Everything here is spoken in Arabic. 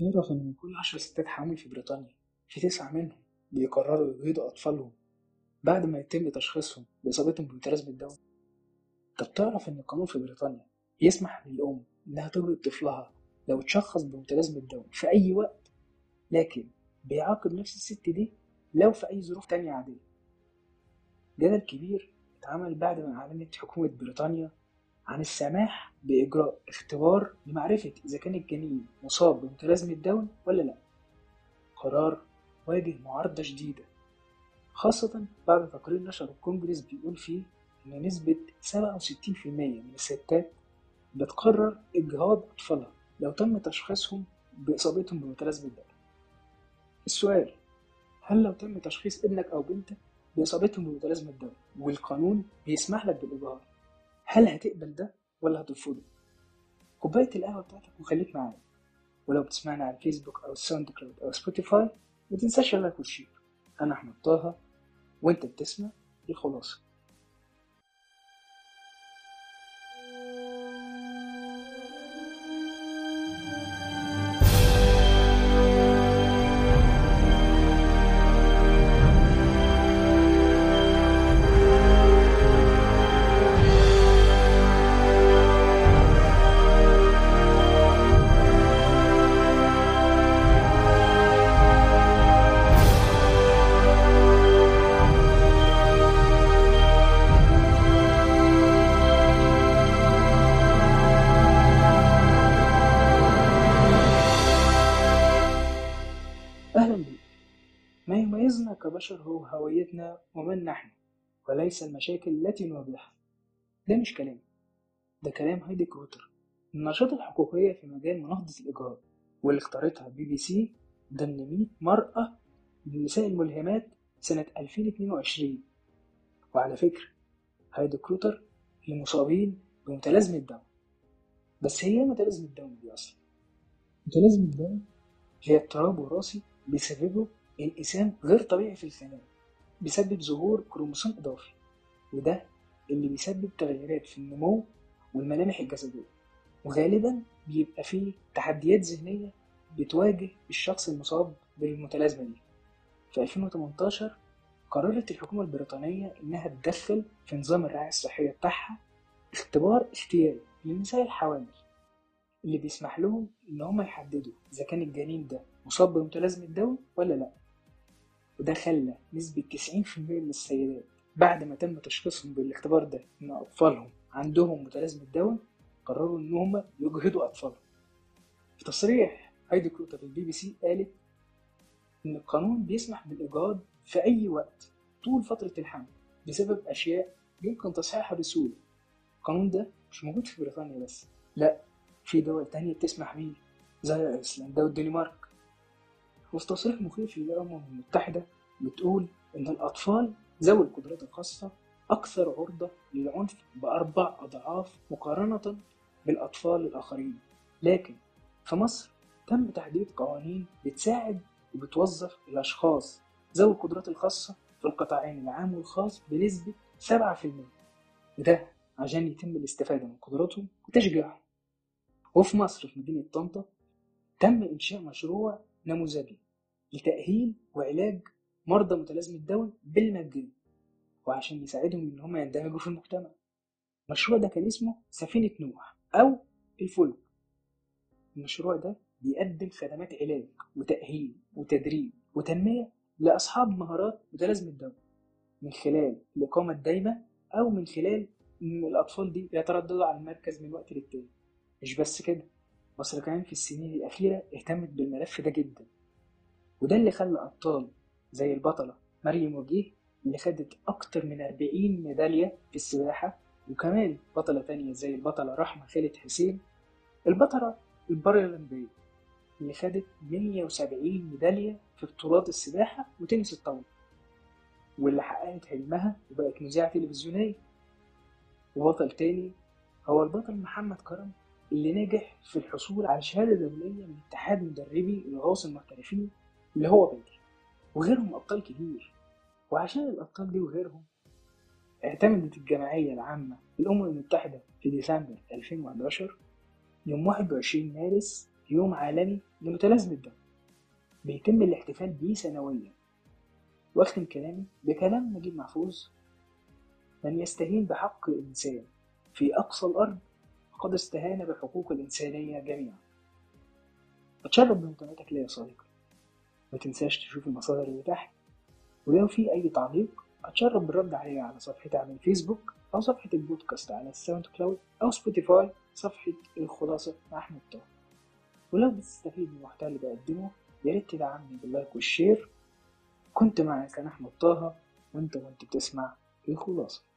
تعرف إن من كل عشر ستات حامل في بريطانيا في تسعة منهم بيقرروا يجهضوا أطفالهم بعد ما يتم تشخيصهم بإصابتهم بمتلازمة داون طب تعرف إن القانون في بريطانيا يسمح للأم إنها تجهض طفلها لو اتشخص بمتلازمة داون في أي وقت؟ لكن بيعاقب نفس الست دي لو في أي ظروف تانية عادية. جدل كبير اتعمل بعد ما أعلنت حكومة بريطانيا عن السماح بإجراء اختبار لمعرفة إذا كان الجنين مصاب بمتلازمة داون ولا لأ. قرار واجه معارضة شديدة خاصة بعد تقرير نشره الكونجرس بيقول فيه إن نسبة 67% من الستات بتقرر إجهاض أطفالها لو تم تشخيصهم بإصابتهم بمتلازمة داون السؤال هل لو تم تشخيص ابنك أو بنتك بإصابتهم بمتلازمة داون والقانون بيسمح لك بالإجهاض؟ هل هتقبل ده ولا هترفضه؟ كوباية القهوة بتاعتك وخليك معايا. ولو بتسمعنا على الفيسبوك أو ال SoundCloud أو Spotify متنساش ال like وال share. أنا أحمد طه وأنت بتسمع الخلاصة ما يميزنا كبشر هو هويتنا ومن نحن وليس المشاكل التي نواجهها. ده مش كلامي ده كلام هايدي كروتر الناشطة الحقوقية في مجال مناهضة الإجهاض واللي اختارتها بي بي سي ضمن 100 امرأة من النساء الملهمات سنة 2022 وعلى فكرة هايدي كروتر من المصابين بمتلازمة داون بس هي إيه متلازمة داون دي أصلا؟ متلازمة داون هي اضطراب وراثي بيسببه انقسام غير طبيعي في الخلايا بيسبب ظهور كروموسوم إضافي وده اللي بيسبب تغيرات في النمو والملامح الجسدية وغالبا بيبقى فيه تحديات ذهنية بتواجه الشخص المصاب بالمتلازمة دي. في 2018 قررت الحكومة البريطانية إنها تدخل في نظام الرعاية الصحية بتاعها اختبار اختياري للنساء الحوامل اللي بيسمح لهم إن هما يحددوا إذا كان الجنين ده مصاب بمتلازمة داون ولا لأ. وده خلى نسبة 90% من السيدات بعد ما تم تشخيصهم بالاختبار ده إن أطفالهم عندهم متلازمة داون قرروا إن هما يجهضوا أطفالهم. في تصريح هايدي كروتر للبي بي سي قالت إن القانون بيسمح بالإجهاض في أي وقت طول فترة الحمل بسبب أشياء يمكن تصحيحها بسهولة. القانون ده مش موجود في بريطانيا بس لأ في دول تانية بتسمح بيه زي أيسلندا والدنمارك. وفي تصريح مخيف للأمم المتحدة بتقول إن الأطفال ذوي القدرات الخاصة أكثر عرضة للعنف بأربع أضعاف مقارنة بالأطفال الآخرين. لكن في مصر تم تحديد قوانين بتساعد وبتوظف الأشخاص ذوي القدرات الخاصة في القطاعين العام والخاص بنسبة 7% وده عشان يتم الاستفادة من قدراتهم وتشجيعهم. وفي مصر في مدينة طنطا تم إنشاء مشروع نموذجي لتأهيل وعلاج مرضى متلازمة داون بالمجان وعشان يساعدهم إن هم يندمجوا في المجتمع. المشروع ده كان اسمه سفينة نوح أو الفلك. المشروع ده بيقدم خدمات علاج وتأهيل وتدريب وتنمية لأصحاب مهارات متلازمة داون من خلال الإقامة الدايمة أو من خلال إن الأطفال دي يترددوا على المركز من وقت للتاني. مش بس كده مصر كمان في السنين الأخيرة اهتمت بالملف ده جدا. وده اللي خلى أبطال زي البطلة مريم وجيه اللي خدت أكتر من 40 ميدالية في السباحة وكمان بطلة تانية زي البطلة رحمة خالد حسين البطلة البارالمبية اللي خدت 170 ميدالية في بطولات السباحة وتنس الطاولة واللي حققت حلمها وبقت مذيعة تلفزيونية. وبطل تاني هو البطل محمد كرم اللي نجح في الحصول على شهادة دولية من اتحاد مدربي الغوص المحترفين اللي هو بدر وغيرهم أبطال كتير. وعشان الأبطال دي وغيرهم اعتمدت الجمعية العامة للأمم المتحدة في ديسمبر 2011 يوم 21 مارس يوم عالمي لمتلازمة الدم بيتم الاحتفال بيه سنويا. واختم كلامي بكلام نجيب محفوظ من يستهين بحق إنسان في أقصى الأرض فقد استهان بحقوق الإنسانية جميعا. أتشرف بانتمائك ليا يا صديقي. ما تنساش تشوف المصادر اللي تحت. ولو في أي تعليق أتشرف بالرد عليه على صفحتي على الفيسبوك أو صفحة البودكاست على ال SoundCloud أو Spotify صفحة الخلاصة مع أحمد طه ولو بتستفيد من المحتوى اللي بقدمه ياريت تدعمني بال like وال share. كنت معك أنا أحمد طه وأنت وأنت بتسمع الخلاصة.